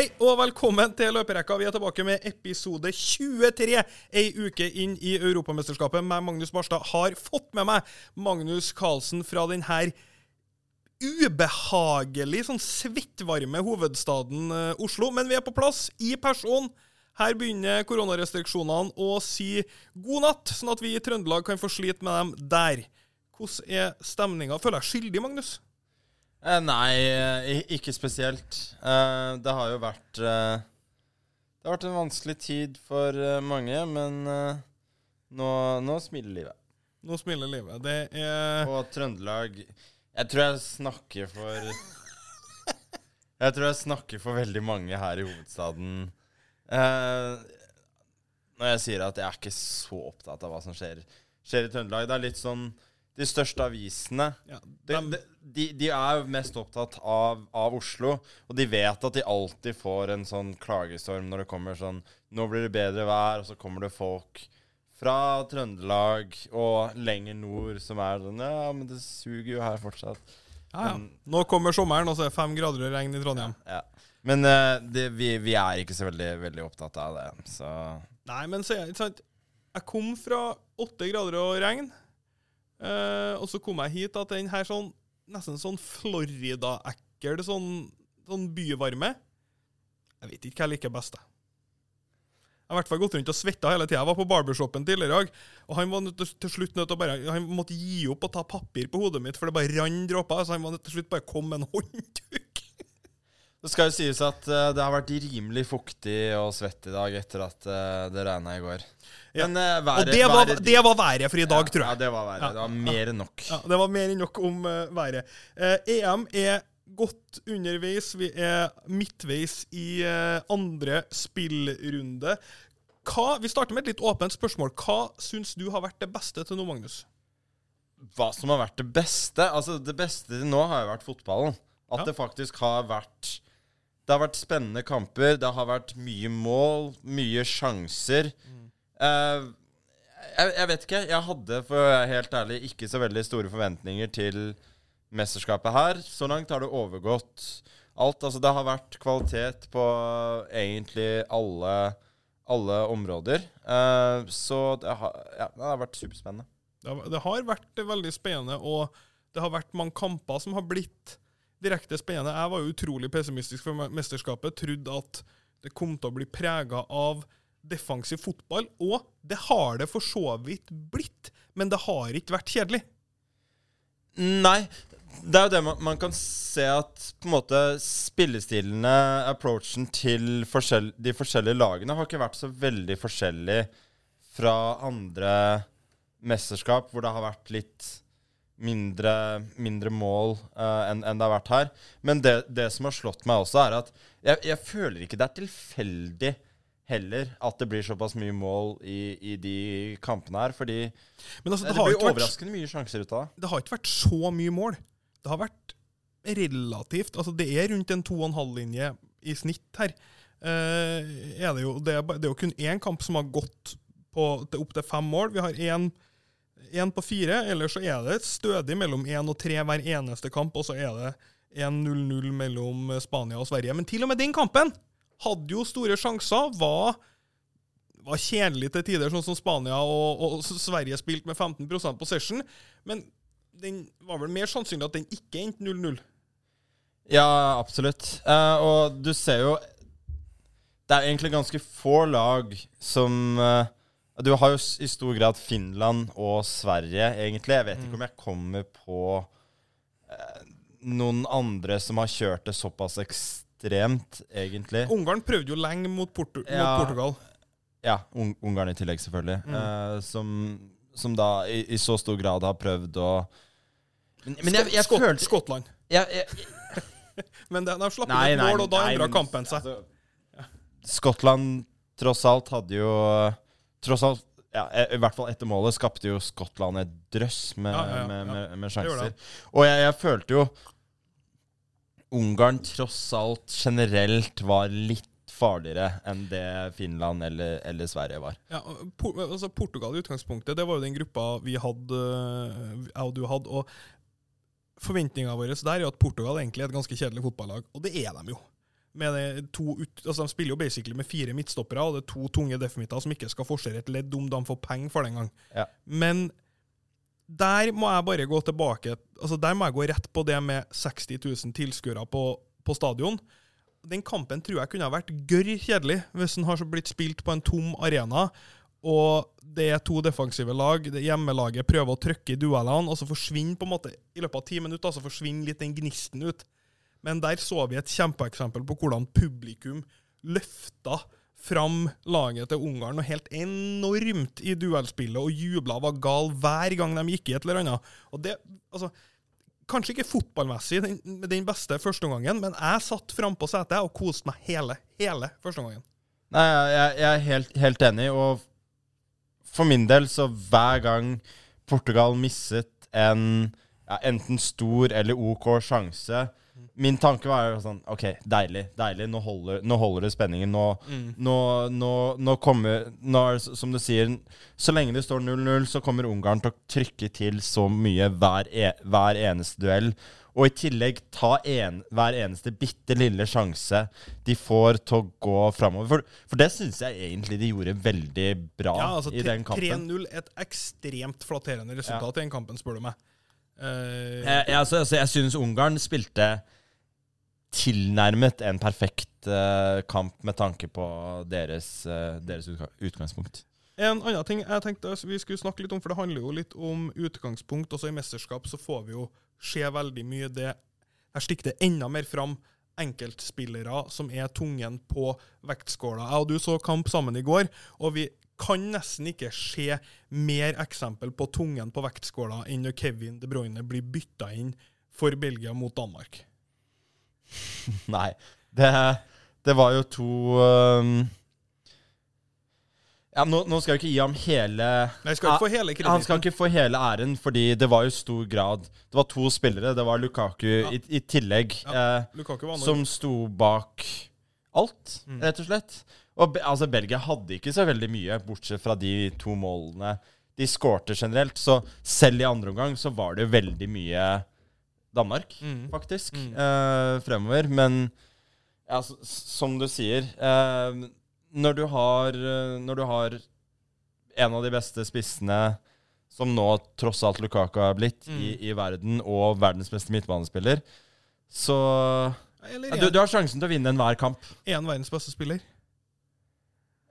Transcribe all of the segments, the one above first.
Hei og velkommen til Løperekka. Vi er tilbake med episode 23, ei uke inn i Europamesterskapet. Meg, Magnus Barstad, har fått med meg Magnus Carlsen fra den her ubehagelig, sånn svettvarme hovedstaden eh, Oslo. Men vi er på plass, i person. Her begynner koronarestriksjonene å si god natt, sånn at vi i Trøndelag kan få slite med dem der. Hvordan er stemninga? Føler jeg skyldig, Magnus? Eh, nei, eh, ikke spesielt. Eh, det har jo vært Det har vært en vanskelig tid for mange, men nå, nå smiler livet. Nå smiler livet. Det er Og Trøndelag Jeg tror jeg snakker for Jeg tror jeg snakker for veldig mange her i hovedstaden når jeg sier at jeg er ikke så opptatt av hva som skjer, skjer i Trøndelag. Det er litt sånn De største avisene ja, de, de, de er mest opptatt av, av Oslo, og de vet at de alltid får en sånn klagestorm når det kommer sånn Nå blir det bedre vær, og så kommer det folk fra Trøndelag og lenger nord som er sånn Ja, men det suger jo her fortsatt. Ja, ja. Men- Nå kommer sommeren, og så er det fem grader og regn i Trondheim. Ja. Men eh, det, vi, vi er ikke så veldig, veldig opptatt av det, så Nei, men så er det ikke sant Jeg kom fra åtte grader og regn, eh, og så kom jeg hit til den her sånn nesten sånn Florida-ekkel sånn, sånn byvarme Jeg vet ikke hva jeg liker best. jeg. Har i hvert fall gått rundt og svetta hele tida. Jeg var på barbershopen tidligere i dag, og han var til, til slutt nødt til å bare Han måtte gi opp og ta papir på hodet mitt, for det bare rant dråper. Så han var til slutt bare komme med en håndduk. Det skal jo sies at uh, det har vært rimelig fuktig og svett i dag etter at uh, det regna i går. Ja. Men eh, Og det var, været- det var været for i dag, tror jeg. Ja, det var været. Ja. Det var mer enn nok. Ja, Det var mer enn nok om været. EM er godt underveis. Vi er midtveis i andre spillrunde. Hva, vi starter med et litt åpent spørsmål. Hva syns du har vært det beste til nå, Magnus? Hva som har vært det beste? Altså, det beste til nå har jo vært fotballen. At Ja. det faktisk har vært Det har vært spennende kamper. Det har vært mye mål, mye sjanser. Eh, jeg, jeg vet ikke. Jeg hadde, for å være helt ærlig, ikke så veldig store forventninger til mesterskapet her. Så langt har det overgått alt. Altså, det har vært kvalitet på egentlig alle, alle områder. Eh, så det har, ja, det har vært superspennende. Det har, det har vært veldig spennende, og det har vært mange kamper som har blitt direkte spennende. Jeg var jo utrolig pessimistisk for mesterskapet. Trodde at det kom til å bli prega av defensiv fotball, og det har det for så vidt blitt. Men det har ikke vært kjedelig. Nei. Det er jo det man, man kan se at på en måte spillestilene, approachen til forskjell, de forskjellige lagene, har ikke vært så veldig forskjellig fra andre mesterskap, hvor det har vært litt mindre, mindre mål uh, enn en det har vært her. Men det, det som har slått meg også, er at jeg, jeg føler ikke det er tilfeldig heller at det blir såpass mye mål i, i de kampene her, fordi Men altså, det, det, blir overraskende vært, mye sjanser ut av det. det har ikke vært så mye mål. Det har vært relativt Altså, det er rundt en 2,5-linje i snitt her. Uh, er det, jo, det, er, det er jo kun én kamp som har gått på, til fem mål. Vi har én én på fire, ellers så er det stødig mellom én og tre hver eneste kamp, og så er det 1-0-0 mellom Spania og Sverige. Men til og med den kampen hadde jo store sjanser, var, var kjedelig til tider, sånn som Spania og, og Sverige spilte med 15% possession. Men den var vel mer sannsynlig at den ikke endte 0-0. Ja, absolutt. Uh, og du ser jo Det er egentlig ganske få lag som eh, Du har jo i stor grad Finland og Sverige, egentlig. Jeg vet ikke om jeg kommer på eh, noen andre som har kjørt det såpass ekstremt, egentlig. Ungarn prøvde jo lenge mot, Portu Ja. mot Portugal. Ja, Un Ungarn i tillegg, selvfølgelig. Mm. Eh, som, som da i, i så stor grad har prøvd å Men, men jeg, jeg Skott, følte Skottland. jeg, jeg, Men de, de slapp inn et mål, og da endra kampen seg. Altså, Skottland tross alt hadde jo Tross alt ja, i i hvert fall etter målet skapte jo Skottland et drøss med, Ja, med, med, med sjanser. Og jeg, jeg følte jo Ungarn tross alt generelt var litt farligere enn det Finland eller, eller Sverige var. Ja, og Por altså Portugal i utgangspunktet, det var jo den gruppa vi hadde, jeg og du hadde. og Forventninga vår der er jo at Portugal egentlig er et ganske kjedelig fotballag, og det er de jo. To ut, altså De spiller jo basically med fire midtstoppere, og det er to tunge defmitter som ikke skal forsere et ledd om de får penger for det engang. Ja. Men der må jeg bare gå tilbake altså Der må jeg gå rett på det med 60 000 tilskuere på, på stadion. Den kampen tror jeg kunne ha vært gørr kjedelig hvis den har så blitt spilt på en tom arena. Og det er to defensive lag. Det Hjemmelaget prøver å trykke i duellene, og så forsvinner på en måte i løpet av ti minutter så forsvinner litt den gnisten ut. Men der så vi et kjempeeksempel på hvordan publikum løfta fram laget til Ungarn og helt enormt i duellspillet og jubla var gal hver gang de gikk i et eller annet. Og det, altså, Kanskje ikke fotballmessig den, den beste førsteomgangen, men jeg satt frampå setet og koste meg hele, hele førsteomgangen. Nei, jeg, jeg er helt, helt enig, og for min del så hver gang Portugal misset en ja, enten stor eller OK sjanse Min tanke var jo sånn OK, deilig. deilig, Nå holder, nå holder det spenningen. Nå, nå, nå, nå kommer nå er Som du sier, så lenge det står 0-0, så kommer Ungarn til å trykke til så mye hver, e, hver eneste duell. Og i tillegg ta en, hver eneste bitte lille sjanse de får til å gå framover. For, for det syns jeg egentlig de gjorde veldig bra Ja, altså i den kampen. 3-0 et ekstremt flatterende resultat i den kampen, spør du meg. Eh, Jeg, jeg, altså, altså, jeg syns Ungarn spilte tilnærmet en perfekt uh, kamp med tanke på deres, uh, deres utgangspunkt. En annen ting jeg tenkte vi skulle snakke litt om, for det handler jo litt om utgangspunkt. Også i mesterskap så får vi jo se veldig mye det Her stikker det enda mer fram enkeltspillere som er tungen på vektskåla. Jeg og du så kamp sammen i går, og vi kan nesten ikke se mer eksempel på tungen på vektskåla enn når Kevin De Bruyne blir bytta inn for Belgia mot Danmark. Nei. Det, det var jo to um, ja, nå, nå skal jeg ikke gi ham hele Nei, skal ikke få hele Han skal ikke få hele æren, fordi det var jo stor grad Det var to spillere. Det var Lukaku i, i tillegg. eh, Lukaku som sto bak alt, Mm. rett og slett. Og altså, Belgia hadde ikke så veldig mye, bortsett fra de to målene de skårte generelt. Så selv i andre omgang så var det jo veldig mye Danmark, Mm. faktisk, Mm. eh, fremover. Men ja, så, som du sier eh, når, du har, eh, når du har en av de beste spissene som nå tross alt Lukaku har blitt i, Mm. i verden, og verdens beste midtbanespiller, så ja, du, du har sjansen til å vinne enhver kamp. én verdens beste spiller.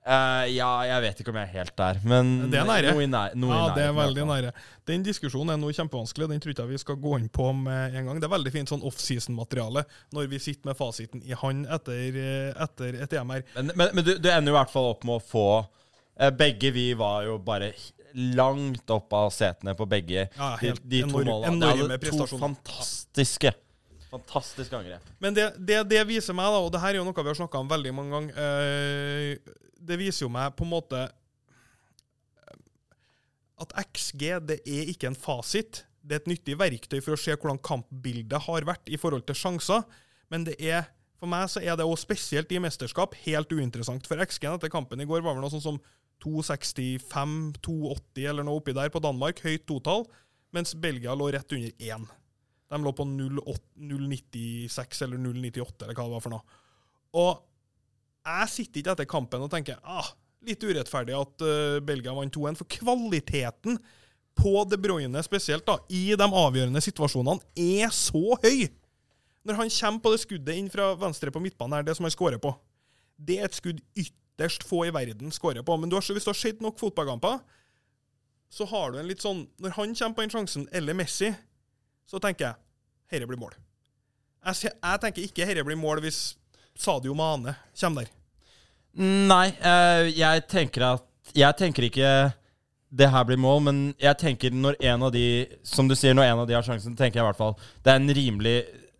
Eh, ja, jeg vet ikke om jeg er helt der, men Det er nære. noe i, nær, noe Ja, i det er veldig nære. Den diskusjonen er nå kjempevanskelig, den tror ikke jeg vi skal gå inn på med en gang. Det er veldig fint sånn offseason-materiale når vi sitter med fasiten i hand etter, eh, etter et EM her. Men, men, men du, du ender i hvert fall opp med å få eh, Begge vi var jo bare langt opp av setene på begge Ja, de, helt de to enorm- målene. enorme hadde to prestasjoner. fantastiske Fantastiske angrep. Men det, det, det viser meg, da, og det her er jo noe vi har snakka om veldig mange ganger eh, Det viser jo meg på en måte at XG det er ikke en fasit. Det er et nyttig verktøy for å se hvordan kampbildet har vært i forhold til sjanser. Men det er, for meg så er det også spesielt i mesterskap helt uinteressant. For XG-en etter kampen i går var vel noe sånn som 2,65, 2,80 eller noe oppi der på Danmark. Høyt totall. Mens Belgia lå rett under 1. De lå på 0,96 eller 0,98 eller hva det var for noe. Og jeg sitter ikke etter kampen og tenker ah, litt urettferdig at uh, Belgia vant 2-1, for kvaliteten på De Bruyne spesielt da, i de avgjørende situasjonene er så høy. Når han kommer på det skuddet inn fra venstre på midtbanen, er det som han skårer på, det er et skudd ytterst få i verden skårer på. Men du har, hvis du har sett nok fotballkamper, så har du en litt sånn Når han kommer på den sjansen, eller Messi, så tenker jeg herre blir mål. Jeg, jeg tenker ikke herre blir mål hvis Sadio Mane kommer der. Nei, eh, jeg tenker at Jeg tenker ikke det her blir mål, men jeg tenker når en av de Som du sier, når en av de har sjansen, tenker jeg i hvert fall det er en rimelig,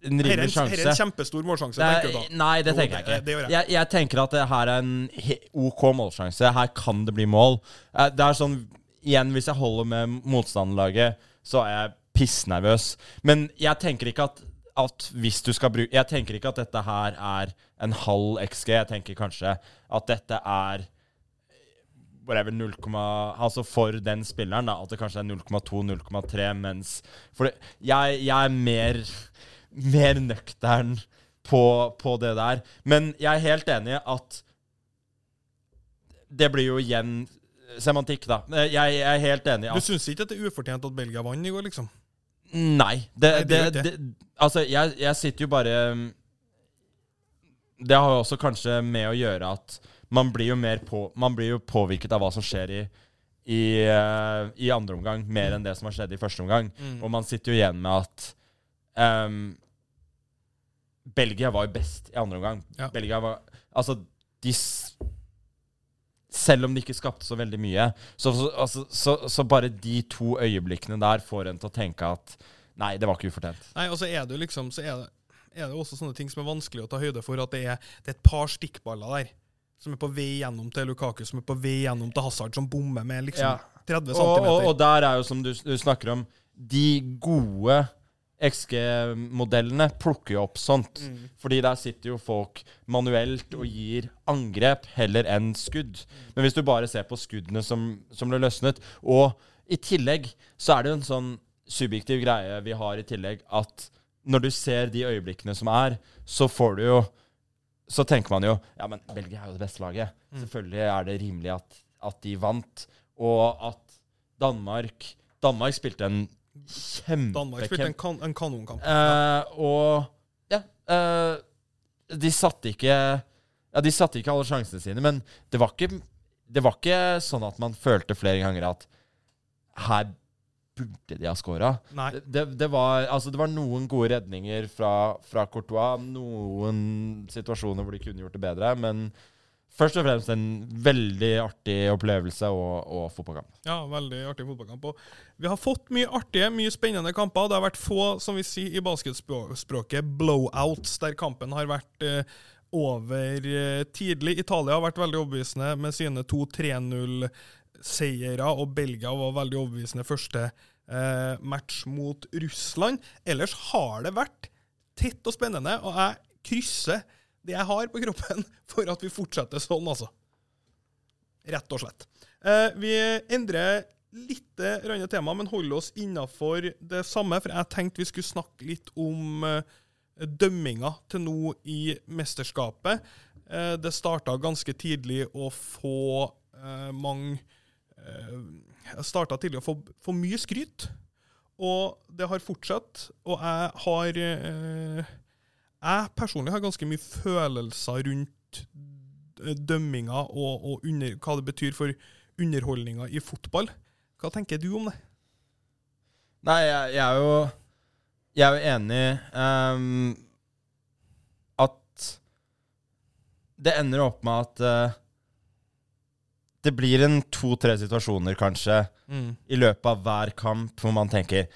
en Herre er rimelig sjanse. Her er en kjempestor målsjanse, Det tenker du da. nei, det Jo, tenker jeg ikke. det jeg. jeg. Jeg, tenker at det her er en OK målsjanse. Her kan det bli mål. Eh, Det er sånn Igjen, hvis jeg holder med motstanderlaget, så er jeg pissnervøs. Men jeg tenker ikke at, at hvis du skal bruke Jeg tenker ikke at dette her er en halv XG. Jeg tenker kanskje at dette er whatever 0, altså for den spilleren, da, at det kanskje er 0,2-0,3, mens For det, jeg, jeg er mer, mer nøktern på, på det der. Men jeg er helt enig at det blir jo igjen semantikk, da. Jeg, jeg er helt enig i Du at syns ikke at det er ufortjent at Belgia vant i går, liksom? Nei. Det, Nei, det det, det, altså, jeg, jeg sitter jo bare Det har jo også kanskje med å gjøre at man blir jo mer på, Man blir jo påvirket av hva som skjer i, i, eh, i andre omgang, mer enn det som har skjedd i første omgang. Mm. Og man sitter jo igjen med at um, Belgia var jo best i andre omgang. Ja. Belgia var Altså, de Selv om de ikke skapte så veldig mye, så, så, altså, så, så bare de to øyeblikkene der får en til å tenke at Nei, det var ikke ufortjent. Nei, og så er det jo liksom Så er det, er det også sånne ting som er vanskelig å ta høyde for, at det er, det er et par stikkballer der som er på vei gjennom til Lukaku, som er på vei gjennom til Hazard, som bommer med liksom Ja. 30 Og, og, og der er jo, som du, du snakker om, de gode XG-modellene plukker jo opp sånt. Mm. Fordi der sitter jo folk manuelt og gir angrep heller enn skudd. Men hvis du bare ser på skuddene som, som ble løsnet Og i tillegg så er det jo en sånn subjektiv greie vi har i tillegg, at når du ser de øyeblikkene som er, så får du jo Så tenker man jo Ja, men Belgia er jo det beste laget. Selvfølgelig er det rimelig at, at de vant, og at Danmark Danmark spilte en Danmark spilte en, kan, en kanonkamp. Uh, og ja uh, De satte ikke Ja, de satte ikke alle sjansene sine, men det var ikke Det var ikke sånn at man følte flere ganger at her burde de ha scora. Det, det, var, altså, det var noen gode redninger fra, fra Courtois, noen situasjoner hvor de kunne gjort det bedre, men først og fremst en veldig artig opplevelse og, og fotballkamp. Ja, veldig artig fotballkamp. Og vi har fått mye artige, mye spennende kamper. Det har vært få, som vi sier i basketspråket, blowouts, der kampen har vært eh, over eh, tidlig. Italia har vært veldig overbevisende med sine to 3-0-seiere, og Belgia var veldig overbevisende første eh, match mot Russland. Ellers har det vært tett og spennende, og jeg krysser det jeg har på kroppen for at vi fortsetter sånn, altså. Rett og slett. Eh, vi endrer litt rann tema, men holder oss innafor det samme. For jeg tenkte vi skulle snakke litt om eh, dømminga til nå i mesterskapet. Eh, det starta ganske tidlig å få eh, mange eh, Starta tidlig å få, få mye skryt. Og det har fortsatt. Og jeg har eh, Jeg personlig har ganske mye følelser rundt eh, dømminga og, og under, hva det betyr for underholdninga i fotball. Hva tenker du om det? Nei, jeg, jeg er jo Jeg er jo enig um, at det ender opp med at uh, det blir en to-tre situasjoner, kanskje, i løpet av hver kamp hvor man tenker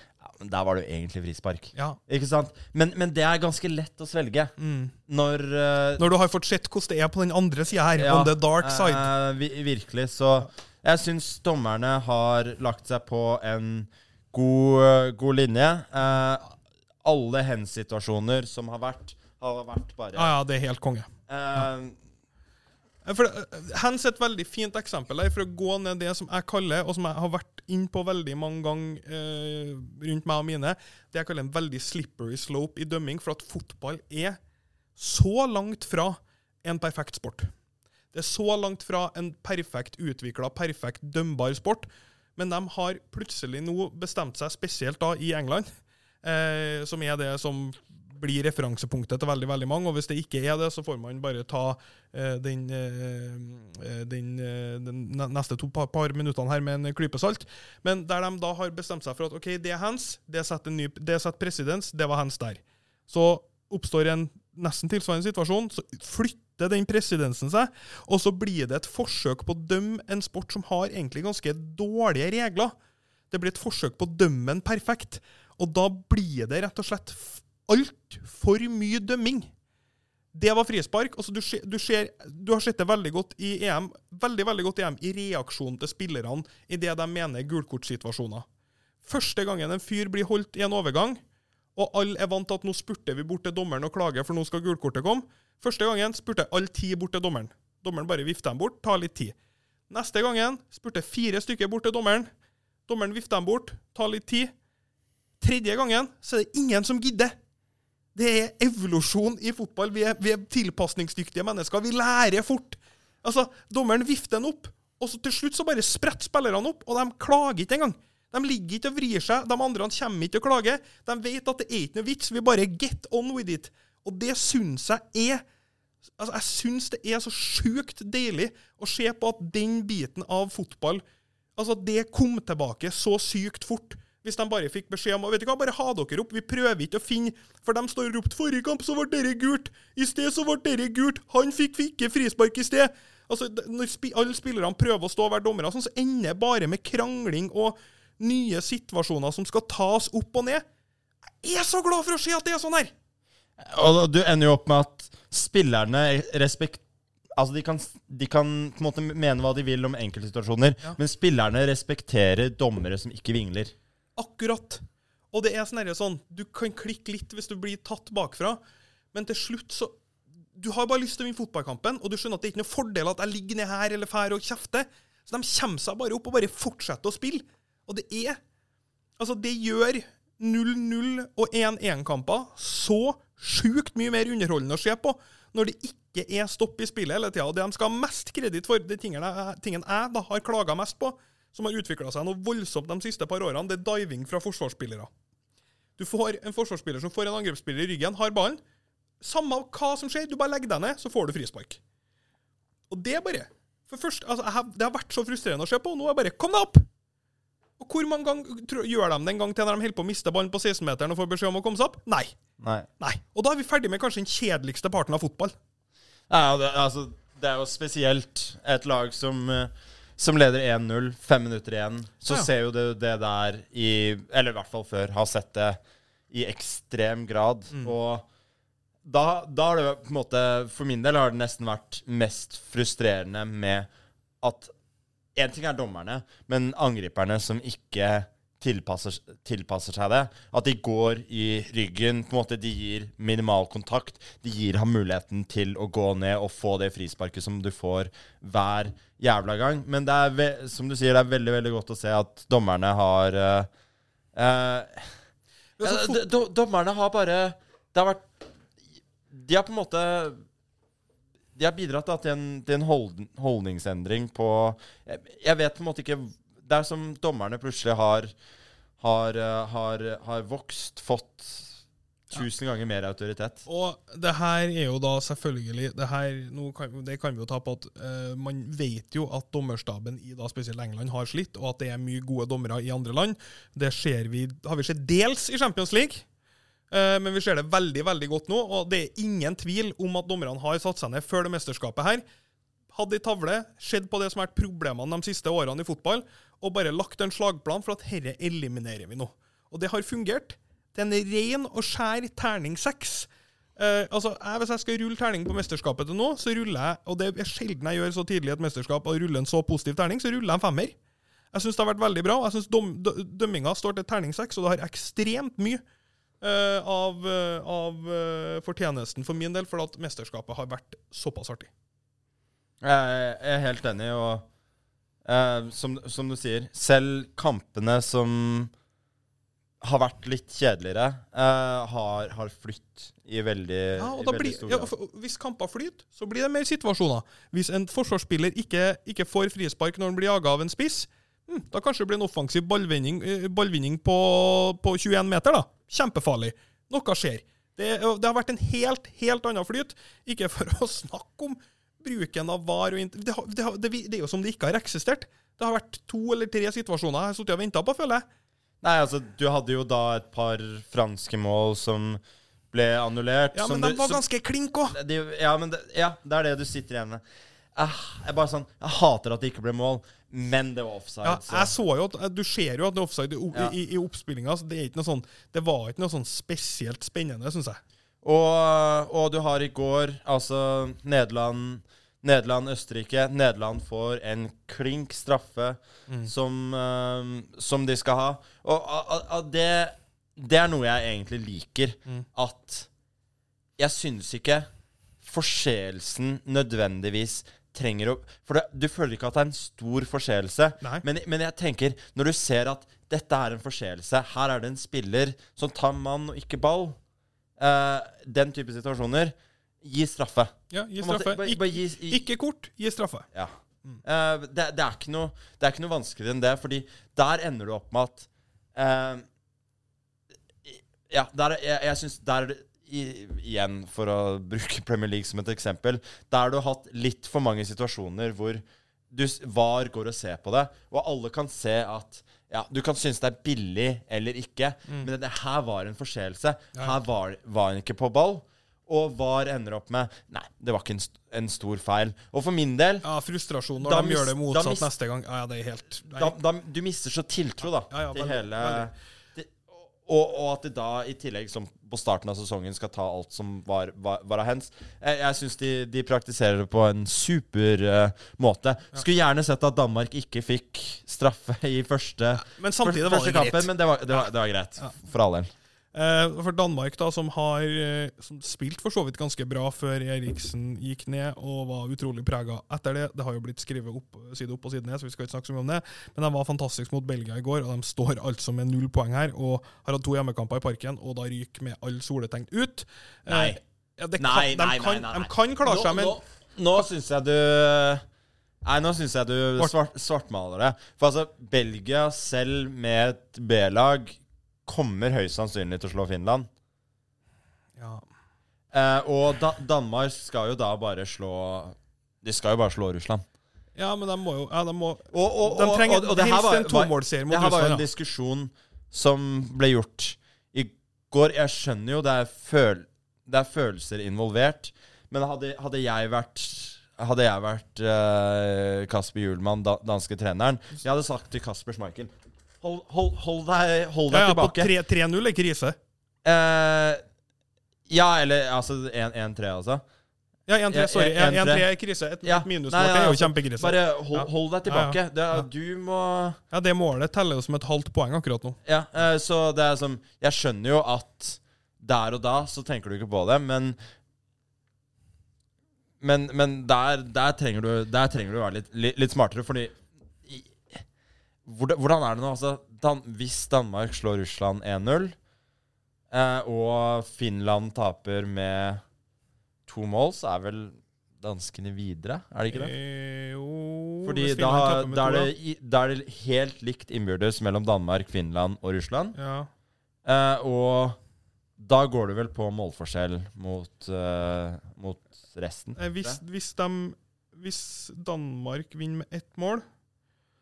men der var det jo egentlig frispark. Ja. Ikke sant? Men, men det er ganske lett å svelge Mm. når uh, Når du har fått sett hvordan det er på den andre sida her, Ja, on the dark side. eh, vi- virkelig. Så jeg syns dommerne har lagt seg på en god, god linje. Eh, alle hands-situasjoner som har vært, har vært bare Ja, ja, det er helt konge. eh, For eh, Hands er et veldig fint eksempel for å gå ned det som jeg kaller, og som jeg har vært inn på veldig mange ganger eh, rundt meg og mine, det jeg kaller en veldig slippery slope i dømming, for at fotball er så langt fra en perfekt sport. Det er så langt fra en perfekt utvikla, perfekt dømbar sport, men de har plutselig nå bestemt seg, spesielt da i England, eh, som er det som blir referansepunktet til veldig veldig mange. og Hvis det ikke er det, så får man bare ta eh, den, eh, den, eh, den neste to par, par minuttene her med en klype salt. Men der de da har bestemt seg for at ok, det er hands, det setter, ny, det setter presedens, det var hands der. Så oppstår en nesten tilsvarende situasjon, så flytter den presidensen seg, og så blir det et forsøk på å dømme en sport som har egentlig ganske dårlige regler. Det blir et forsøk på å dømme en perfekt, og da blir det rett og slett altfor mye dømming. Det var frispark. Altså, du, du, ser, du har sett det veldig godt i EM veldig, veldig godt i EM i reaksjonen til spillerne i det de mener er gulkortsituasjoner. Første gangen en fyr blir holdt i en overgang, og alle er vant til at nå spurter vi bort til dommeren og klager, for nå skal gulkortet komme. Første gangen spurte alle ti bort til dommeren. Dommeren bare vifter dem bort, tar litt tid. Neste gangen spurte fire stykker bort til dommeren. Dommeren vifter dem bort, tar litt tid. Tredje gangen så er det ingen som gidder. Det er evolusjon i fotball. Vi er, vi er tilpasningsdyktige mennesker. Vi lærer fort. Altså, Dommeren vifter den opp, og så til slutt så bare spretter spillerne opp, og de klager ikke engang. De ligger ikke og vrir seg. De andre kommer ikke og klager. De vet at det er ikke noe vits. Vi bare get on with it. Og det syns jeg er Altså, Jeg syns det er så sjukt deilig å se på at den biten av fotball Altså, det kom tilbake så sykt fort. Hvis de bare fikk beskjed om vet du hva, bare ha dere opp, vi prøver ikke å finne For de står og ropte 'forrige kamp så ble dere gult', i sted så ble dere gult, han fikk ikke frispark i sted. Altså, Når spi alle spillerne prøver å stå og være dommere, sånn, så ender det bare med krangling og nye situasjoner som skal tas opp og ned. Jeg er så glad for å se at det er sånn her! Og du ender jo opp med at spillerne respekt... Altså, de kan, de kan på en måte mene hva de vil om enkeltsituasjoner, Ja. men spillerne respekterer dommere som ikke vingler. Akkurat. Og det er sånn sånn Du kan klikke litt hvis du blir tatt bakfra, men til slutt så Du har bare lyst til å vinne fotballkampen, og du skjønner at det er ikke noe fordel at jeg ligger ned her eller fær og kjefter. Så de kommer seg bare opp og bare fortsetter å spille. Og det er Altså, det gjør 0-0 og 1-1-kamper så sjukt mye mer underholdende å se på når det ikke er stopp i spillet hele tida. Og det de skal ha mest kreditt for, det tingene tingene jeg da har klaga mest på, som har utvikla seg noe voldsomt de siste par årene, det er diving fra forsvarsspillere. Du får en forsvarsspiller som får en angrepsspiller i ryggen, har ballen. Samme hva som skjer, du bare legger deg ned, så får du frispark. Og det er bare For først, altså, har, Det har vært så frustrerende å se på. og Nå er det bare Kom deg opp! Og hvor mange ganger gjør de det en gang til når de holder på å miste ballen på 16-meteren og får beskjed om å komme seg opp? Nei. Nei. Nei. Og da er vi ferdig med kanskje den kjedeligste parten av fotball. Ja, det, altså, det er jo spesielt et lag som, eh, som leder 1-0, fem minutter igjen. Så Ja. ser jo det, det der i Eller i hvert fall før. Har sett det i ekstrem grad. Mm. Og da, da har det på en måte For min del har det nesten vært mest frustrerende med at Én ting er dommerne, men angriperne som ikke tilpasser, tilpasser seg det. At de går i ryggen. på en måte De gir minimal kontakt. De gir ham muligheten til å gå ned og få det frisparket som du får hver jævla gang. Men det er, som du sier, det er veldig veldig godt å se at dommerne har uh, uh, ja, do, Dommerne har bare Det har vært De har på en måte De har bidratt da, til en, til en hold, holdningsendring på jeg, jeg vet på en måte ikke Det er som dommerne plutselig har har, eh, har, har vokst, fått tusen ganger mer autoritet. Og det her er jo da selvfølgelig Det her, kan, det kan vi jo ta på at uh, man vet jo at dommerstaben i da spesielt England har slitt, og at det er mye gode dommere i andre land. Det vi, har vi sett dels i Champions League, eh, men vi ser det veldig veldig godt nå. Og det er ingen tvil om at dommerne har satt seg ned før det mesterskapet her. Hadde ei tavle, sett på det som har vært problemene de siste årene i fotball, og bare lagt en slagplan for at herre eliminerer vi nå. Og det har fungert. Det er en ren og skjær terning seks. Eh, altså, jeg, Hvis jeg skal rulle terning på mesterskapet til nå, så ruller jeg Og det er sjelden jeg gjør så tidlig et mesterskap og ruller en så positiv terning, så ruller jeg en femmer. Jeg syns det har vært veldig bra. og Jeg syns dømminga står til terning seks, og det har ekstremt mye eh, av, eh, av eh, fortjenesten for min del, for at mesterskapet har vært såpass artig. Jeg er helt enig, og eh, som, som du sier, selv kampene som har vært litt kjedeligere, eh, har, har flytt i veldig, Ja, og da blir, ja, Hvis kamper flyter, så blir det mer situasjoner. Hvis en forsvarsspiller ikke, ikke får frispark når han blir jaga av en spiss, hm, da kanskje det blir en offensiv ballvinning, eh, ballvinning på, på 21 meter. da. Kjempefarlig. Noe skjer. Det, det har vært en helt, helt annen flyt. Ikke for å snakke om bruken av VAR og det, har- det, har- det, det er jo som det ikke har eksistert. Det har vært to eller tre situasjoner jeg har sittet og venta på, føler jeg. Nei, altså, du hadde jo da et par franske mål som ble annullert. Ja, Men de var ganske klink òg. ja, ja, det er det du sitter igjen med. Ah, jeg, bare sånn, jeg hater at det ikke ble mål, men det var offside. Ja, jeg så jo at, Du ser jo at det er offside i, Ja. i, i oppspillinga. Det, er ikke noe sånn, det var ikke noe sånn spesielt spennende, syns jeg. Og, og du har i går altså Nederland Nederland, Østerrike. Nederland får en klink straffe som, uh, som de skal ha. Og a- a- det, det er noe jeg egentlig liker. At jeg syns ikke forseelsen nødvendigvis trenger å For det, du føler ikke at det er en stor forseelse. Men, men jeg tenker, når du ser at dette er en forseelse Her er det en spiller som tar mann og ikke ball. Eh, den type situasjoner, gi straffe. Ja, gi straffe. måte, bare- bare gi- gi- ikke kort, gi straffe. Ja. Eh, det, det, er ikke noe, det er ikke noe vanskeligere enn det, fordi der ender du opp med at uh, Ja, der, er- jeg, jeg syns der er i, Igjen, for å bruke Premier League som et eksempel, der har du hatt litt for mange situasjoner hvor du VAR går og ser på det, og alle kan se at ja, Du kan synes det er billig eller ikke, men det, her var en forseelse. Her var, var han ikke på ball. Og VAR ender opp med Nei, det var ikke en, st en stor feil. Og for min del Ja, frustrasjon når de gjør det motsatt neste gang. Ja, ja, det er helt da, da, Du mister så tiltro da Ja, ja, til veldig, hele veldig. det, og, og at det da i tillegg, som på starten av sesongen, skal ta alt som var, var, var av hens. Jeg, jeg syns de, de praktiserer det på en super uh, måte. Skulle gjerne sett at Danmark ikke fikk straffe i første, Men første, første greit. kampen, men det var, det var, det var greit. For all del. Eh, for Danmark, da, som har eh, som spilt for så vidt ganske bra før Eriksen gikk ned, og var utrolig prega etter det. Det har jo blitt skrevet opp, side opp og side ned, så vi skal ikke snakke så mye om det. Men de var fantastisk mot Belgia i går, og de står altså med null poeng her. Og har hatt to hjemmekamper i parken, og da ryker med alle soletegn ut. Eh, Nei. ja, kan, Nei, de, nei, kan, nei, nei, nei. de kan klare seg, men Nå, nå, nå syns jeg du Nei, nå syns jeg du svart, svartmaler det. For altså, Belgia selv med et B-lag kommer høyst sannsynlig til å slå Finland. ja. Eh, og da, Danmark skal jo da bare slå De skal jo bare slå Russland. ja, men de må jo ja, de må, Og, og, De trenger og- helst var- en tomålsserie mot Det her var jo en en diskusjon som ble gjort i går. Jeg skjønner jo det er, føl det er følelser involvert, men hadde, hadde jeg vært hadde jeg vært uh, Kasper Hjulmann, da, danske treneren Jeg hadde sagt til Kasper Schmeichel Hold, hold, hold deg, hold deg ja, ja, på tilbake. 3 3-0 er krise. Eh, ja, eller altså 1-3, altså. Ja, 1-3, Ja, sorry. 1-3. 1-3 er krise. Et, Ja. minusmål Nei, det er jo altså, kjempekrise. Bare hold, hold deg Ja, ja. tilbake. Det Ja. Du må Ja, Det målet teller jo som et halvt poeng akkurat nå. Ja, eh, så det er som Jeg skjønner jo at der og da så tenker du ikke på det, men Men, men der, der, trenger du, der trenger du å være litt, litt, litt smartere, fordi hvordan, hvordan er det nå? Altså, Dan, hvis Danmark slår Russland 1-0, eh, og Finland taper med to mål, så er vel danskene videre? Er det ikke det? Eh, jo Fordi da, da, er det, i- da er det helt likt innbyrdes mellom Danmark, Finland og Russland. Ja. Eh, og da går det vel på målforskjell mot, uh, mot resten? Eh, Hvis, hvis, de, hvis Danmark vinner med ett mål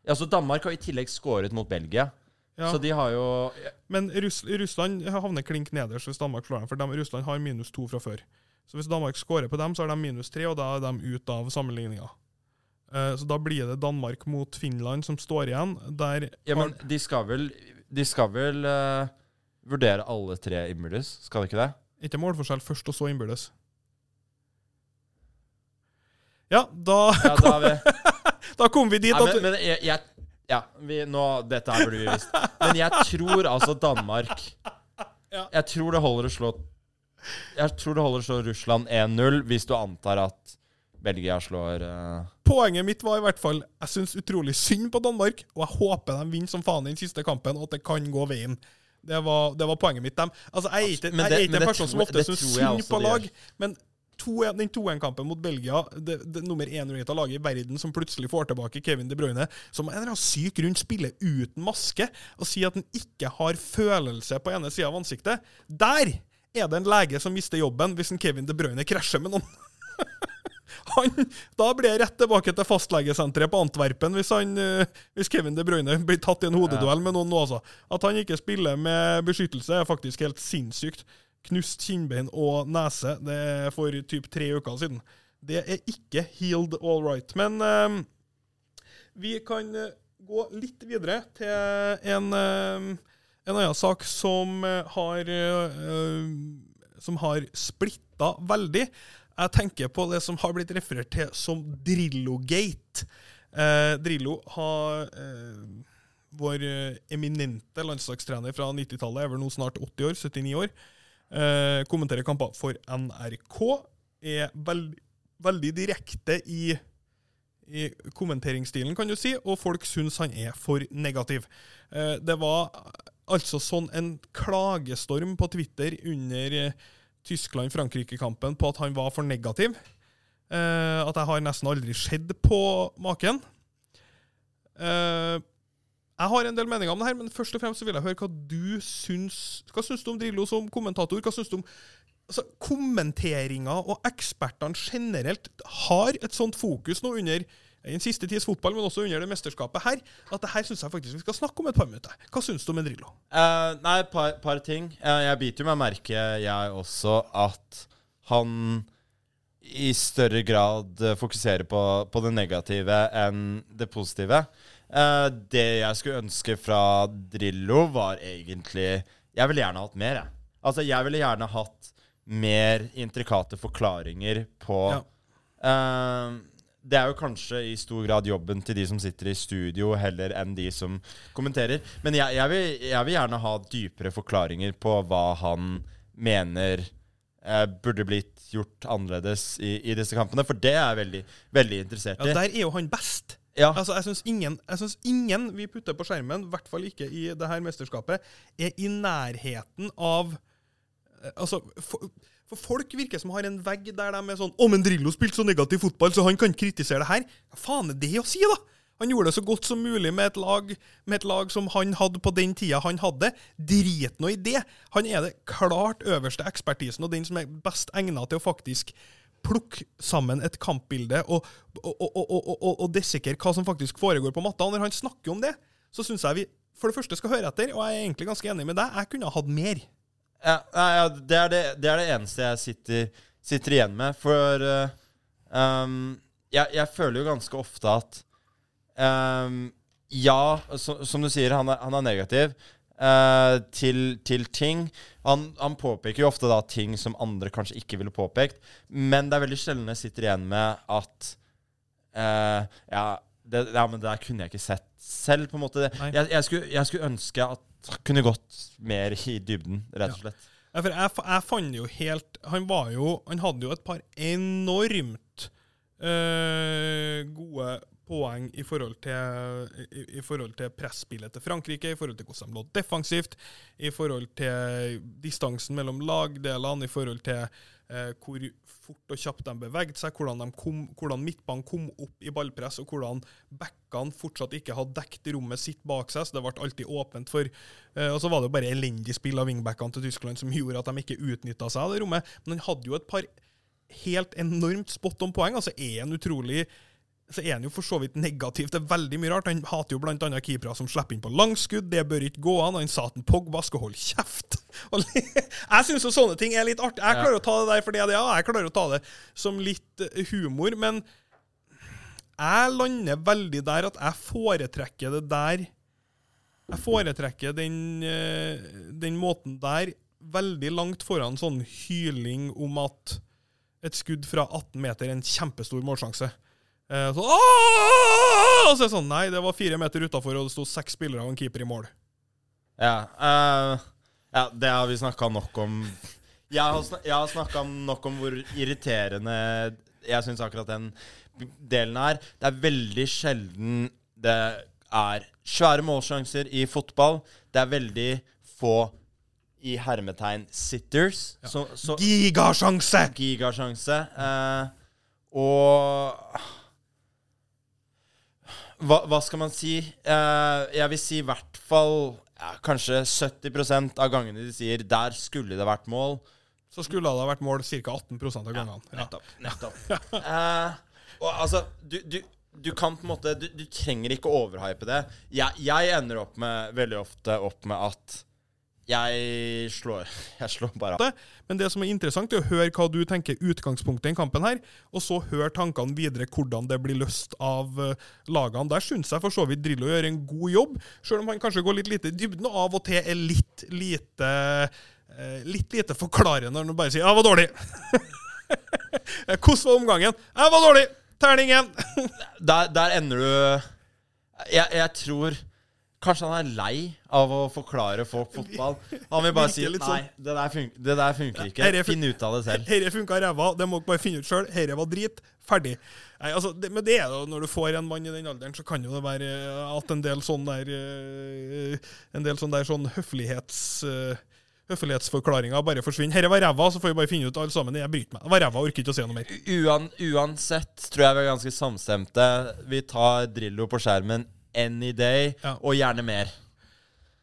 Ja, så Danmark har i tillegg skåret mot Belgia. ja. Så de har jo Men Russ, Russland havner klink nederst hvis Danmark slår dem, for dem, Russland har minus to fra før. Så hvis Danmark skårer på dem, så har de minus tre, og da er de ute av sammenligninga. Eh, så da blir det Danmark mot Finland som står igjen. Der Ja, men de skal vel De skal vel uh, vurdere alle tre innbyrdes, skal de ikke det? ikke målforskjell først, og så innbyrdes. Ja, da, Ja, da vi da kom vi dit Nei, at men, men jeg, jeg Ja, vi, nå, dette her burde vi visst. Men jeg tror altså Danmark Ja. Jeg tror det holder å slå Jeg tror det holder å slå Russland 1-0 hvis du antar at Belgia slår eh, Poenget mitt var i hvert fall Jeg syns utrolig synd på Danmark, og jeg håper de vinner som faen i den siste kampen, og at det kan gå veien. Det var, det var poenget mitt. Dem. Altså, jeg er ikke, jeg er ikke en person som ofte syns synd på lag, men to, den 2-1-kampen mot Belgia, det, det nummer én-rata laget i verden som plutselig får tilbake Kevin De Bruyne, som en eller annen syk rundt spiller uten maske, og sier at han ikke har følelse på ene sida av ansiktet Der er det en lege som mister jobben hvis en Kevin De Bruyne krasjer med noen. Han, da blir jeg rett tilbake til fastlegesenteret på Antwerpen hvis, han, eh, hvis Kevin De Bruyne blir tatt i en hodeduell med noen nå, altså. At han ikke spiller med beskyttelse, er faktisk helt sinnssykt. Knust kinnbein og nese det er for typ tre uker siden. Det er ikke healed all right. Men eh, vi kan eh, gå litt videre til en, eh, en annen sak som eh, har eh, Som har splitta veldig. Jeg tenker på det som har blitt referert til som Drillo-gate. Eh, Drillo har eh, Vår eminente landslagstrener fra 90-tallet, er vel nå snart 80 år, 79 år. Eh, kommenterer kamper for NRK. Er veld, veldig direkte i, i kommenteringsstilen, kan du si, og folk syns han er for negativ. Eh, det var altså sånn en klagestorm på Twitter under eh, Tyskland-Frankrike-kampen på at han var for negativ. Eh, at jeg har nesten aldri sett på maken. Eh, jeg har en del meninger om det her, men først og fremst så vil jeg høre hva du syns Hva syns du om Drillo som kommentator? Hva syns du om altså, kommenteringa og ekspertene generelt har et sånt fokus nå under den siste tids fotball, men også under det mesterskapet her, at det her syns jeg faktisk vi skal snakke om et par minutter. Hva syns du om Drillo? Uh, nei, et par, par, ting. Uh, jeg biter meg merke, jeg også, at han i større grad fokuserer på, på det negative enn det positive. Uh, det jeg skulle ønske fra Drillo, var egentlig Jeg ville gjerne hatt mer, jeg. Altså, jeg ville gjerne hatt mer intrikate forklaringer på ja. uh, Det er jo kanskje i stor grad jobben til de som sitter i studio, heller enn de som kommenterer. Men jeg, jeg, vil, jeg vil, gjerne ha dypere forklaringer på hva han mener uh, burde blitt gjort annerledes i, i, disse kampene, for det er jeg veldig, veldig interessert i. Ja, Der er jo han best. Ja. Altså, jeg syns ingen, ingen, vi putter på skjermen, i hvert fall ikke i det her mesterskapet, er i nærheten av eh, Altså, for, for folk virker som har en vegg der de er sånn 'Å, men Drillo spilte så negativ fotball, så han kan kritisere det her.' Hva faen er det å si, da? Han gjorde det så godt som mulig med et lag, med et lag som han hadde på den tida han hadde. Drit nå i det. Han er det klart øverste ekspertisen, og den som er best egna til å faktisk plukke sammen et kampbilde og, og, og, og dissekere hva som faktisk foregår på matta. Når han snakker om det, så syns jeg vi for det første skal høre etter, og jeg er egentlig ganske enig med deg. Jeg kunne ha hatt mer. Ja, ja det, er det, det, er det, eneste jeg sitter, sitter igjen med. For uh, um, jeg, jeg, føler jo ganske ofte at um, Ja, så, som du sier, han er, han er negativ uh, til, til, ting. Han, han, påpeker jo ofte da ting som andre kanskje ikke ville påpekt, men det er veldig sjelden jeg sitter igjen med at uh, ja, det, ja, men det der kunne jeg ikke sett selv, på en måte. Jeg, jeg, skulle, jeg, skulle, ønske at han kunne gått mer i dybden, rett og slett. Ja. for jeg, jeg fant jo helt Han var jo Han hadde jo et par enormt øh, gode poeng i forhold til, i, i forhold til presspillet til Frankrike, i forhold til hvordan de lå defensivt, i forhold til distansen mellom lagdelene, i forhold til eh, hvor fort og kjapt de beveget seg, hvordan, kom, hvordan midtbanen kom opp i ballpress, og hvordan backene fortsatt ikke hadde dekket rommet sitt bak seg. så Det ble alltid åpent for eh, Og så var det jo bare elendig spill av wingbackene til Tyskland som gjorde at de ikke utnytta seg av det rommet. Men han hadde jo et par helt enormt spot on poeng. altså er en utrolig så er han jo for så vidt negativ til veldig mye rart. Han hater jo bl.a. keepere som slipper inn på langskudd. Det bør ikke gå an. Han sa at Pogba skal holde kjeft. jeg syns jo sånne ting er litt artig. Jeg klarer å ta det der for det, ja, jeg klarer å ta det som litt eh, humor, men jeg lander veldig der at jeg foretrekker det der Jeg foretrekker den, eh, den måten der veldig langt foran sånn hyling om at et skudd fra 18 meter er en kjempestor målsjanse. Eh, så, og så er det sånn Nei, det var fire meter utafor, og det sto seks spillere og en keeper i mål. Ja, uh, ja det har vi snakka nok om. Jeg har, snak jeg har snakka nok om hvor irriterende jeg syns akkurat den delen er. Det er veldig sjelden det er svære målsjanser i fotball. Det er veldig få i hermetegn sitters. Ja. Så, så, gigasjanse! Gigasjanse. Uh, og hva, hva, skal man si? Uh, jeg vil si i hvert fall ja, kanskje 70% av gangene de sier 'der skulle det vært mål'. Så skulle det ha vært mål ca. 18 av gangene. Ja, nettopp. nettopp. uh, og altså, du, du, du, kan på en måte Du, du trenger ikke overhype det. Jeg, jeg ender opp med, veldig ofte opp med at jeg slår, jeg slår bare av. Men det som er interessant, er å høre hva du tenker utgangspunktet i kampen her, og så høre tankene videre hvordan det blir løst av uh, lagene. Der syns jeg for så vidt Drillo gjør en god jobb, selv om han kanskje går litt lite i dybden, og av og til er litt lite uh, Litt lite forklarende når han bare sier 'jeg var dårlig'. Hvordan var omgangen? 'Jeg var dårlig'. Terningen. der, der ender du jeg, jeg tror Kanskje han er lei av å forklare folk fotball. Han vil bare si nei, sånn. det der, funker, det der funker ikke. Finn ut av det selv. Dette funka ræva, det må dere bare finne ut sjøl. Dette var drit. Ferdig. Nei, altså, det, men det er jo, når du får en mann i den alderen, så kan jo det være at en del sånn der eh, En del sånn der sånn høflighets... Uh, høflighetsforklaringa bare forsvinner. Herre var ræva, så får vi bare finne ut alle sammen. Jeg bryter meg. Det var ræva, orker ikke å si noe mer. Uan, uansett tror jeg vi er ganske samstemte. Vi tar Drillo på skjermen any day, Ja. og gjerne mer.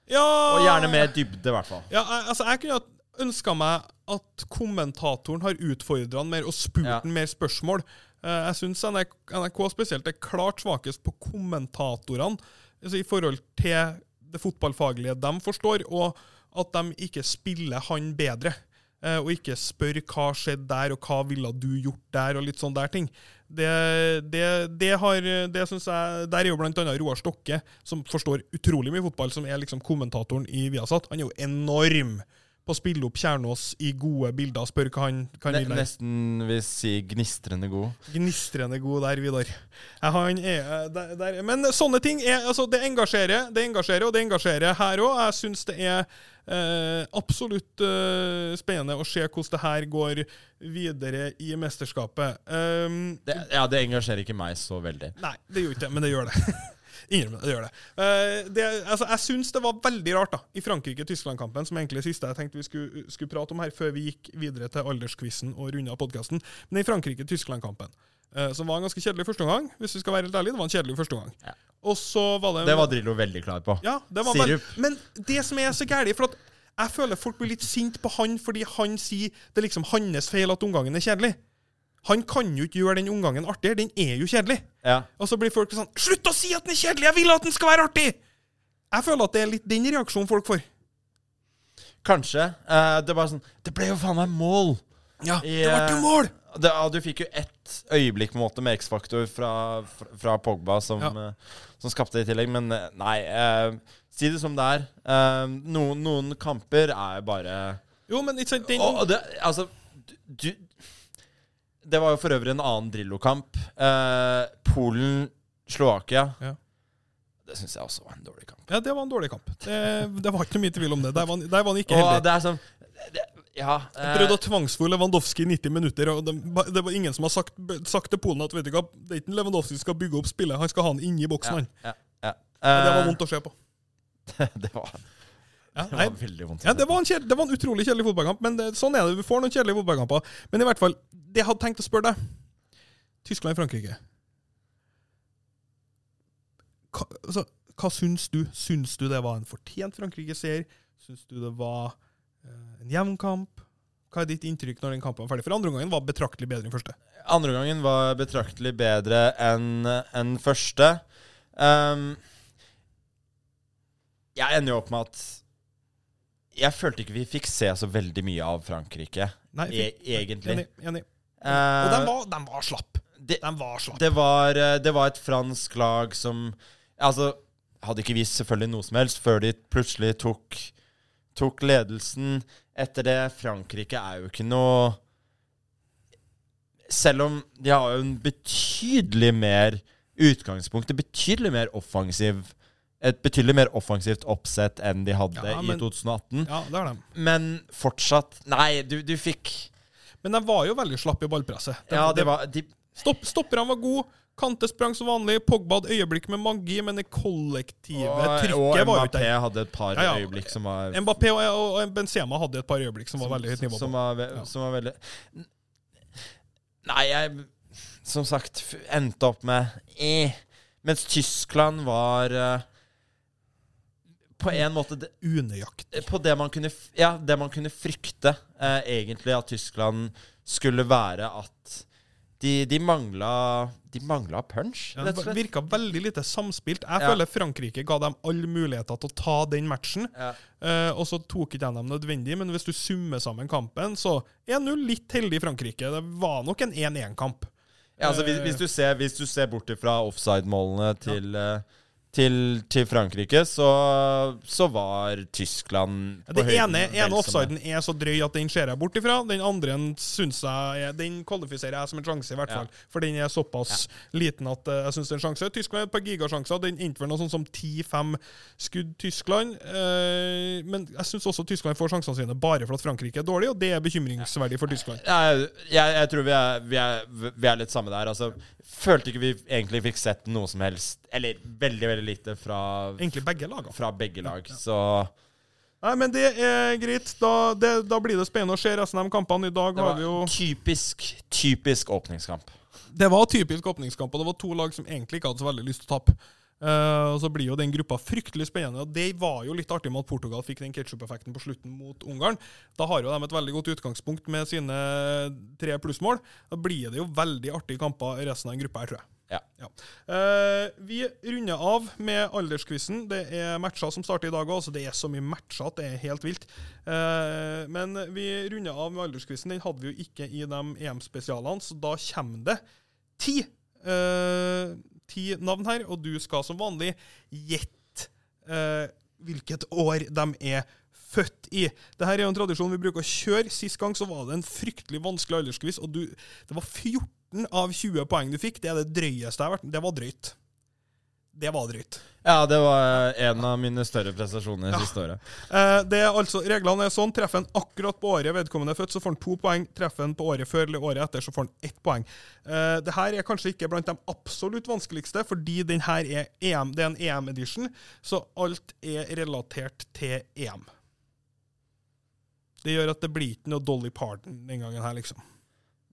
Ja, Og gjerne mer dybde, i hvert fall. Ja, altså, jeg kunne ønska meg at kommentatoren har utfordra han mer og spurt han mer spørsmål. Eh, jeg syns NRK, NRK spesielt er klart svakest på kommentatorene altså i forhold til det fotballfaglige de forstår, og at de ikke spiller han bedre. eh, og ikke spør hva skjedde der, og hva ville du gjort der, og litt sånne der ting. Det, det, det har, det synes jeg, Der er jo annet Roar Stokke, som forstår utrolig mye fotball, som er liksom kommentatoren i Viasat. Han er jo enorm på å spille opp Kjernås i gode bilder, spør hva han, kan Ne nesten vil si gnistrende god. Gnistrende god der, Vidar. Han er eh, der, der. Men sånne ting er, altså, det engasjerer, det engasjerer, og det engasjerer her òg. Jeg syns det er eh, absolutt eh, spennende å se hvordan det her går videre i mesterskapet. Um, Det, ja, det engasjerer ikke meg så veldig. Nei, det gjør ikke det, men det gjør det. Innrømmer det, det gjør det. Uh, det altså, jeg syns det var veldig rart da, i Frankrike-Tyskland-kampen, som egentlig er siste jeg tenkte vi skulle, skulle prate om her, før vi gikk videre til aldersquizen og runda podkasten. Men i Frankrike-Tyskland-kampen, uh, som var en ganske kjedelig første omgang, hvis vi skal være helt ærlig, det var en kjedelig første omgang. Ja. Og så var det Det var Drillo veldig klar på. ja, det var Sirup. vel- Men det som er så gærent, for at jeg føler folk blir litt sint på han fordi han sier det er liksom hans feil at omgangen er kjedelig. Han kan jo ikke gjøre den omgangen artigere, den er jo kjedelig. Ja. Og så blir folk sånn Slutt å si at den er kjedelig! Jeg vil at den skal være artig! Jeg føler at det er litt den reaksjonen folk får. Kanskje. Eh, det, var sånn, det ble jo faen meg mål! Ja, I, det ble jo eh, mål! Det, ja, du fikk jo ett øyeblikk på en måte med X-faktor fra, fra, fra Pogba som, Ja. eh, som skapte det i tillegg, men nei. eh, si det som det er. Noen, noen kamper er bare Jo, men ikke sant, den Og, og det, altså du, Det var jo for øvrig en annen Drillo-kamp. Eh, Polen-Slovakia. Ja. Det syns jeg også var en dårlig kamp. Ja, det var en dårlig kamp. Det, det var ikke mye tvil om det. Der var, han- der var han ikke Og heldig. det er sånn det, Ja. Han prøvde å tvangsfòre Lewandowski i 90 minutter, og det, det var ingen som har sagt, sagt til Polen at vet du hva, det er ikke Lewandowski skal bygge opp spillet, han skal ha han inni boksen, han. ja, ja. Eh. det var Eh, vondt å se på. det var, Ja, det var veldig vondt. Ja, det var, en kjedel, det var en utrolig kjedelig fotballkamp, men det, sånn er det. Vi får noen kjedelige fotballkamper. Men i hvert fall, det jeg hadde tenkt å spørre deg Tyskland-Frankrike. Hva, altså, hva syns du? Syns du det var en fortjent Frankrike-seier? Syns du det var eh, en jevn kamp? Hva er ditt inntrykk når den kampen var ferdig? For andre gangen var betraktelig bedre enn første. Andre gangen var betraktelig bedre enn en første. Um, jeg ender jo opp med at Jeg følte ikke vi fikk se så veldig mye av Frankrike, Nei, e egentlig. Enig. enig. Uh, Og den var, var slapp. det, den var slapp. det, var, eh, det var et fransk lag som Altså, hadde ikke vist selvfølgelig noe som helst før de plutselig tok, tok ledelsen. Etter det Frankrike er jo ikke noe Selv om de har jo en betydelig mer utgangspunkt, en betydelig mer offensiv et betydelig mer offensivt oppsett enn de hadde Ja, men- i 2018. Ja, det er de. Men fortsatt Nei, du, du fikk Men de var jo veldig slapp i ballpresset. De- Ja, det var de, Stopp, stopperne var gode. Kante sprang som vanlig. Pogba hadde øyeblikk med magi, men det kollektive Og, og trykket var jo ikke Mbappé der. hadde et par Ja, ja. øyeblikk som var Mbappé og, og, og Benzema hadde et par øyeblikk som var veldig høyt nivå Som var, Ja. som var veldig Nei, jeg Som sagt endte opp med eh. Mens Tyskland var eh, På en måte det, Unøyaktig. På det man kunne Ja, det man kunne frykte eh, egentlig at Tyskland skulle være at de, de mangla De mangla punch, Ja, det virka veldig lite samspilt. Jeg Ja. føler Frankrike ga dem alle muligheter til å ta den matchen. Ja. Eh, og så tok ikke de dem nødvendig, men hvis du summer sammen kampen, så 1-0 litt heldig Frankrike. Det var nok en 1-1-kamp. Ja, altså hvis, Eh, hvis, du ser, hvis du ser bort ifra offside-målene til, eh, til, til Frankrike, så, så var Tyskland på Det høyden ene, ene som offsiden er så drøy at den ser jeg bort ifra. Den andre synes jeg Den kvalifiserer jeg som en sjanse, i hvert Ja. fall. For den er såpass liten at eh, jeg syns det er en sjanse. Tyskland har et par gigasjanser. Den endte vel noe sånn som 10-5 skudd Tyskland. Eh, men jeg syns også Tyskland får sjansene sine bare for at Frankrike er dårlig, og det er bekymringsverdig for Tyskland. Ja, jeg, jeg tror vi er, vi, er, vi er litt samme der. Altså, følte ikke vi egentlig fikk sett noe som helst Eller veldig, veldig lite fra, Egentlig begge lag. fra begge lag. Så Nei, men det er greit. Da, det, da blir det spennende å se resten av de kampene. I dag Det har var vi jo typisk, typisk åpningskamp. Det var typisk åpningskamp, og det var to lag som egentlig ikke hadde så veldig lyst til å tape. Uh, og Så blir jo den gruppa fryktelig spennende. og Det var jo litt artig med at Portugal fikk den ketsjup-effekten på slutten mot Ungarn. Da har jo de et veldig godt utgangspunkt med sine tre plussmål. Da blir det jo veldig artige kamper i resten av den gruppa her, tror jeg. Ja. Eh, vi runder av med aldersquizen. Det er matcher som starter i dag òg. Det er så mye matcher at det er helt vilt. Eh, men vi runder av med aldersquizen. Den hadde vi jo ikke i de EM-spesialene, så da kommer det ti, eh, ti navn her. Og du skal som vanlig gjette eh, hvilket år de er født i. Dette er jo en tradisjon vi bruker å kjøre. Sist gang så var det en fryktelig vanskelig aldersquiz, og du, det var 14 av 20 poeng du fikk. Det er det drøyeste jeg har vært Det var drøyt. Det var drøyt. Ja, det var en av mine større prestasjoner Ja. siste året. Eh, det er altså, Reglene er sånn. Treffer en akkurat på året vedkommende er født, så får han to poeng. Treffer en på året før eller året etter, så får han ett poeng. Eh, det her er kanskje ikke blant de absolutt vanskeligste, fordi den her er EM, det er en EM-edition, så alt er relatert til EM. Det gjør at det blir ikke noe Dolly Parton den gangen her, liksom.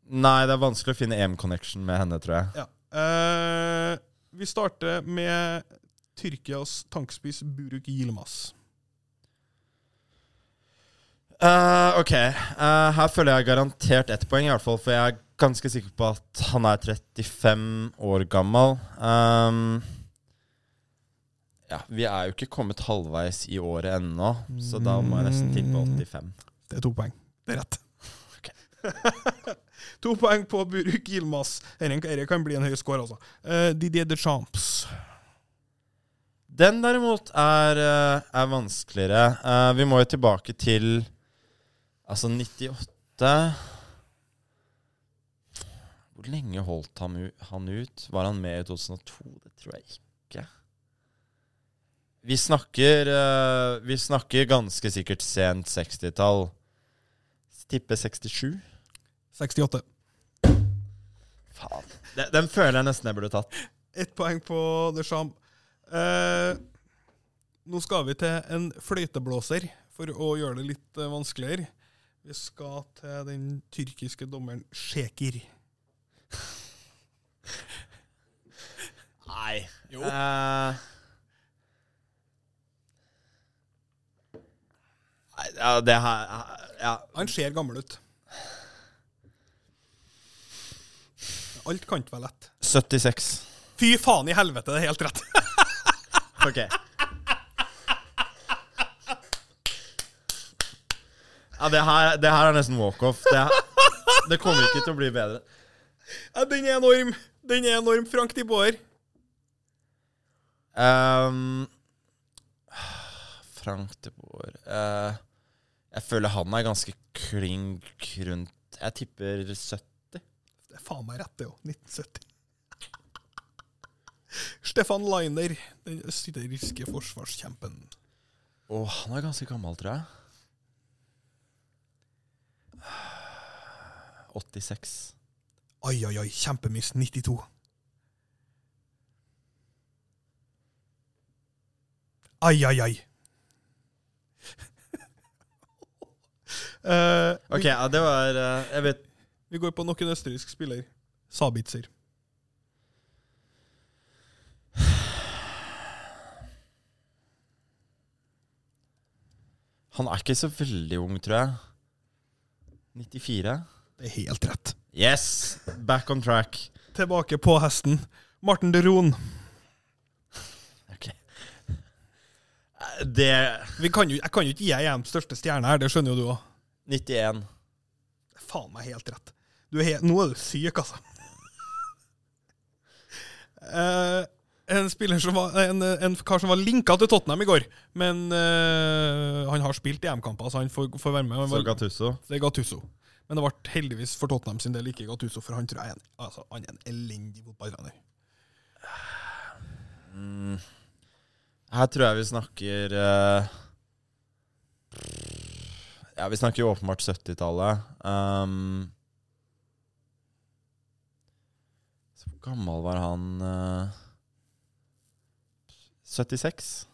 Nei, det er vanskelig å finne EM-connection med henne, tror jeg. Ja. Eh, vi starter med Tyrkias tankspiss Buruk Yilmaz. Eh, ok, Eh, her føler jeg garantert ett poeng, i hvert fall, for jeg er ganske sikker på at han er 35 år gammel. Um, ja, vi er jo ikke kommet halvveis i året ennå, så da må jeg nesten tippe 85. Det er to poeng. Det er rett. Ok. to poeng på Buruk Yilmaz. Dette kan bli en høy score, altså. Uh, Didier de Champs. Den derimot er, eh, er vanskeligere. Uh, vi må jo tilbake til altså 98 Hvor lenge holdt han, han ut? Var han med i 2002? Det tror jeg ikke. Vi snakker, uh, vi snakker ganske sikkert sent 60-tall. Tipper 67. 68. Faen. Den, den føler jeg nesten jeg burde tatt. Ett poeng på The Sham. Eh, nå skal vi til en fløyteblåser for å gjøre det litt eh, vanskeligere. Vi skal til den tyrkiske dommeren Sjekir. Nei. Jo. Eh, nei, ja, det her Ja. Han ser gammel ut. Alt kan ikke være lett. 76. Fy faen i helvete, det er helt rett. Ok. Ja, det her, det her er nesten walk-off. Det, her- det kommer ikke til å bli bedre. Ja, den er enorm. Den er enorm. Frank de Boer. Ehm, Frank de Boer eh, Jeg føler han er ganske klink rundt Jeg tipper 70. Det er faen meg rett, det òg. 1970. Stefan Liner, den østerrikske forsvarskjempen. Å, han er ganske gammel, tror jeg. 86. Oi, oi, oi. Kjempemiss. 92. Ai, ai, ai. uh, Ok, ja, det var uh, Jeg vet vi, går på nok en østerriksk spiller. Sabitzer. Han er ikke så veldig ung, tror jeg. 94. Det er helt rett. Yes! Back on track. Tilbake på hesten. Martin de Roon. Ok. Eh, Det Vi kan jo, jeg kan jo ikke gi EMs største stjerne her, det skjønner jo du òg. 91. Faen meg helt rett. Du er nå er du syk, altså. Uh, en var en, en kar som var linka til Tottenham i går, men uh, han har spilt EM-kamper, så han får, får være med. Så var- Gattusso. Det er Gattuso. Men det ble heldigvis for Tottenham sin del ikke Gattuso, for han tror jeg er en, altså, han er en elendig fotballtrener. Mm. Her tror jeg vi snakker uh, Ja, vi snakker jo åpenbart 70-tallet. Um, så hvor gammel var han? uh, 76?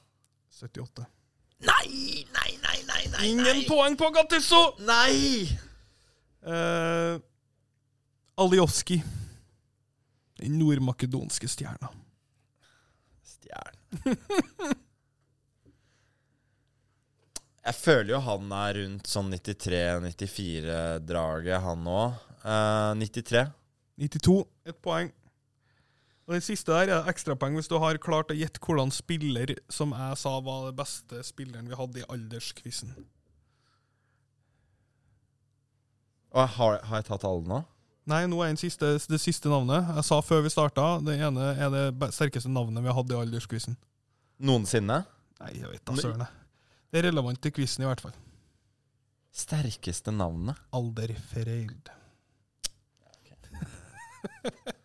78. Nei, nei, nei, nei, nei! Ingen poeng på Gattusso! Nei! Uh, Alioski. Den nordmakedonske stjerna. Stjern Jeg føler jo han er rundt sånn 93-94-draget, han òg. Uh, 93. 92. Ett poeng. Og Den siste der er ekstrapoeng hvis du har klart å gjette hvordan spiller som jeg sa var den beste spilleren vi hadde i alderskvissen. Har, har jeg tatt alle nå? Nei, nå er siste, det siste navnet. Jeg sa før vi starta, det ene er det sterkeste navnet vi har hatt i alderskvissen. Noensinne? Nei, jeg vet da søren. Det er relevant til quizen i hvert fall. Sterkeste navnet? Alder Fereld.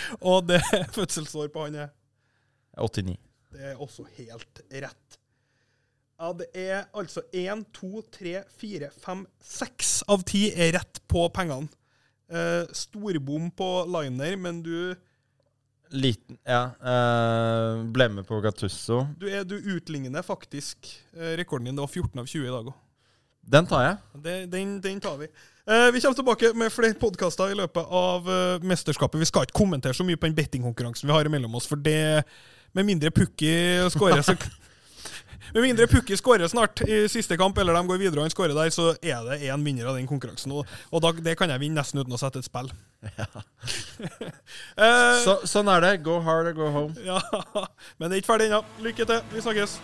Og det fødselsår på han er 89. Det er også helt rett. Ja, det er altså én, to, tre, fire, fem, seks av ti er rett på pengene. Eh, storbom på liner, men du, Liten Ja. eh, ble med på Gattusso. du, er, du utligner faktisk eh, rekorden din. Det var 14 av 20 i dag òg. Den tar jeg. Den, den tar vi. Eh, vi kommer tilbake med flere podkaster i løpet av eh, mesterskapet. Vi skal ikke kommentere så mye på den bettingkonkurransen vi har mellom oss, for det Med mindre Pukki skårer, så Med mindre Pukki skårer snart i siste kamp, eller de går videre og han skårer der, så er det én vinner av den konkurransen. Og, og da, det kan jeg vinne nesten uten å sette et spill. eh, Så, sånn er det. Go hard or go home. ja, men det er ikke ferdig ennå. Lykke til. Vi snakkes.